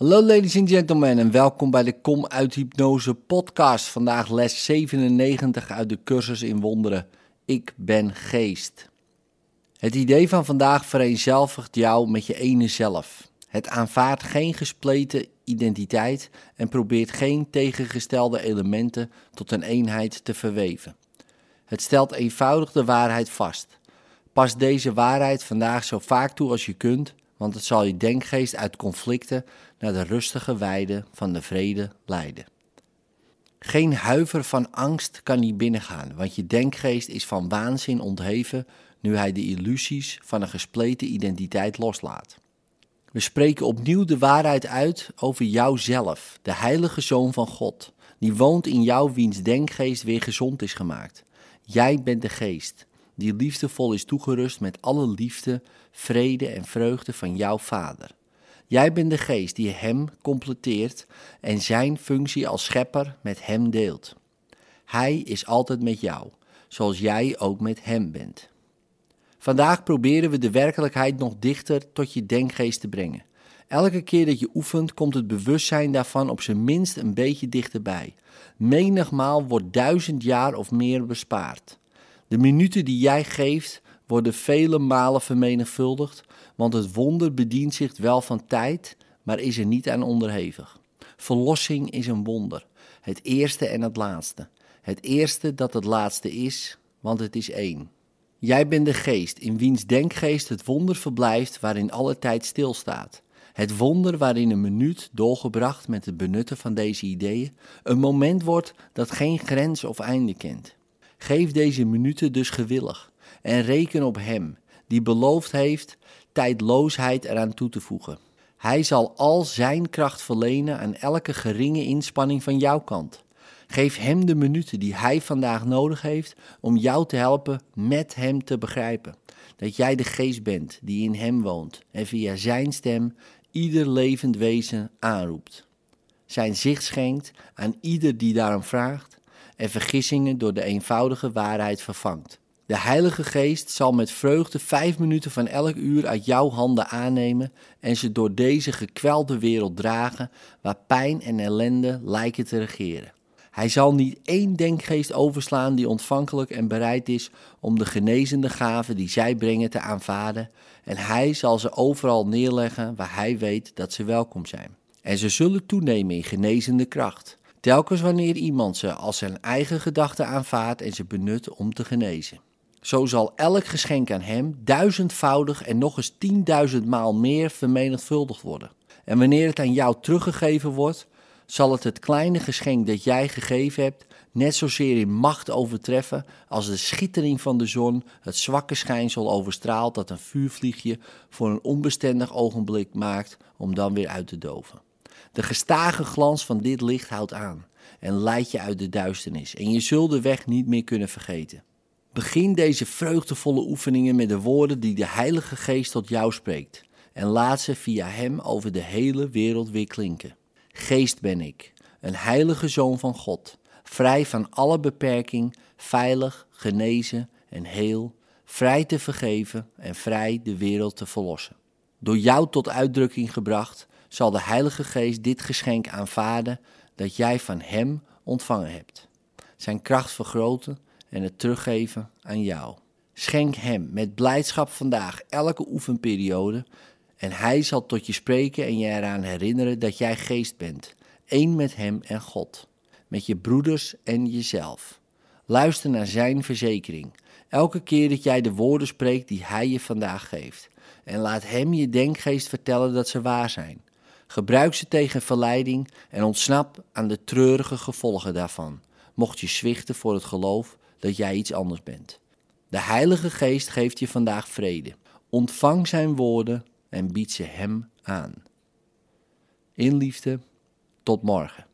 Hallo ladies and gentlemen en welkom bij de Kom uit Hypnose podcast. Vandaag les 97 uit de cursus in wonderen. Ik ben geest. Het idee van vandaag vereenzelvigt jou met je ene zelf. Het aanvaardt geen gespleten identiteit en probeert geen tegengestelde elementen tot een eenheid te verweven. Het stelt eenvoudig de waarheid vast. Pas deze waarheid vandaag zo vaak toe als je kunt, want het zal je denkgeest uit conflicten naar de rustige weide van de vrede leiden. Geen huiver van angst kan hier binnengaan, want je denkgeest is van waanzin ontheven nu hij de illusies van een gespleten identiteit loslaat. We spreken opnieuw de waarheid uit over jouzelf, de heilige zoon van God, die woont in jou wiens denkgeest weer gezond is gemaakt. Jij bent de geest, die liefdevol is toegerust met alle liefde, vrede en vreugde van jouw Vader. Jij bent de geest die Hem completeert en Zijn functie als schepper met Hem deelt. Hij is altijd met jou, zoals jij ook met Hem bent. Vandaag proberen we de werkelijkheid nog dichter tot je denkgeest te brengen. Elke keer dat je oefent, komt het bewustzijn daarvan op zijn minst een beetje dichterbij. Menigmaal wordt duizend jaar of meer bespaard. De minuten die jij geeft, worden vele malen vermenigvuldigd, want het wonder bedient zich wel van tijd, maar is er niet aan onderhevig. Verlossing is een wonder, het eerste en het laatste. Het eerste dat het laatste is, want het is één. Jij bent de geest, in wiens denkgeest het wonder verblijft waarin alle tijd stilstaat. Het wonder waarin een minuut, doorgebracht met het benutten van deze ideeën, een moment wordt dat geen grens of einde kent. Geef deze minuten dus gewillig en reken op Hem, die beloofd heeft tijdloosheid eraan toe te voegen. Hij zal al zijn kracht verlenen aan elke geringe inspanning van jouw kant. Geef hem de minuten die hij vandaag nodig heeft om jou te helpen met hem te begrijpen. Dat jij de geest bent die in hem woont en via zijn stem ieder levend wezen aanroept. Zijn zicht schenkt aan ieder die daarom vraagt en vergissingen door de eenvoudige waarheid vervangt. De Heilige Geest zal met vreugde vijf minuten van elk uur uit jouw handen aannemen en ze door deze gekwelde wereld dragen waar pijn en ellende lijken te regeren. Hij zal niet één denkgeest overslaan die ontvankelijk en bereid is om de genezende gaven die zij brengen te aanvaarden, en hij zal ze overal neerleggen waar hij weet dat ze welkom zijn. En ze zullen toenemen in genezende kracht, telkens wanneer iemand ze als zijn eigen gedachten aanvaardt en ze benut om te genezen. Zo zal elk geschenk aan hem duizendvoudig en nog eens tienduizendmaal meer vermenigvuldigd worden. En wanneer het aan jou teruggegeven wordt, zal het het kleine geschenk dat jij gegeven hebt net zozeer in macht overtreffen als de schittering van de zon het zwakke schijnsel overstraalt dat een vuurvliegje voor een onbestendig ogenblik maakt om dan weer uit te doven. De gestage glans van dit licht houdt aan en leidt je uit de duisternis en je zult de weg niet meer kunnen vergeten. Begin deze vreugdevolle oefeningen met de woorden die de Heilige Geest tot jou spreekt en laat ze via Hem over de hele wereld weer klinken. Geest ben ik, een heilige zoon van God, vrij van alle beperking, veilig, genezen en heel, vrij te vergeven en vrij de wereld te verlossen. Door jou tot uitdrukking gebracht, zal de Heilige Geest dit geschenk aanvaarden dat jij van Hem ontvangen hebt. Zijn kracht vergroten en het teruggeven aan jou. Schenk Hem met blijdschap vandaag elke oefenperiode en hij zal tot je spreken en je eraan herinneren dat jij geest bent, één met hem en God, met je broeders en jezelf. Luister naar zijn verzekering, elke keer dat jij de woorden spreekt die hij je vandaag geeft. En laat hem je denkgeest vertellen dat ze waar zijn. Gebruik ze tegen verleiding en ontsnap aan de treurige gevolgen daarvan, mocht je zwichten voor het geloof dat jij iets anders bent. De Heilige Geest geeft je vandaag vrede. Ontvang zijn woorden en bied ze Hem aan. In liefde, tot morgen.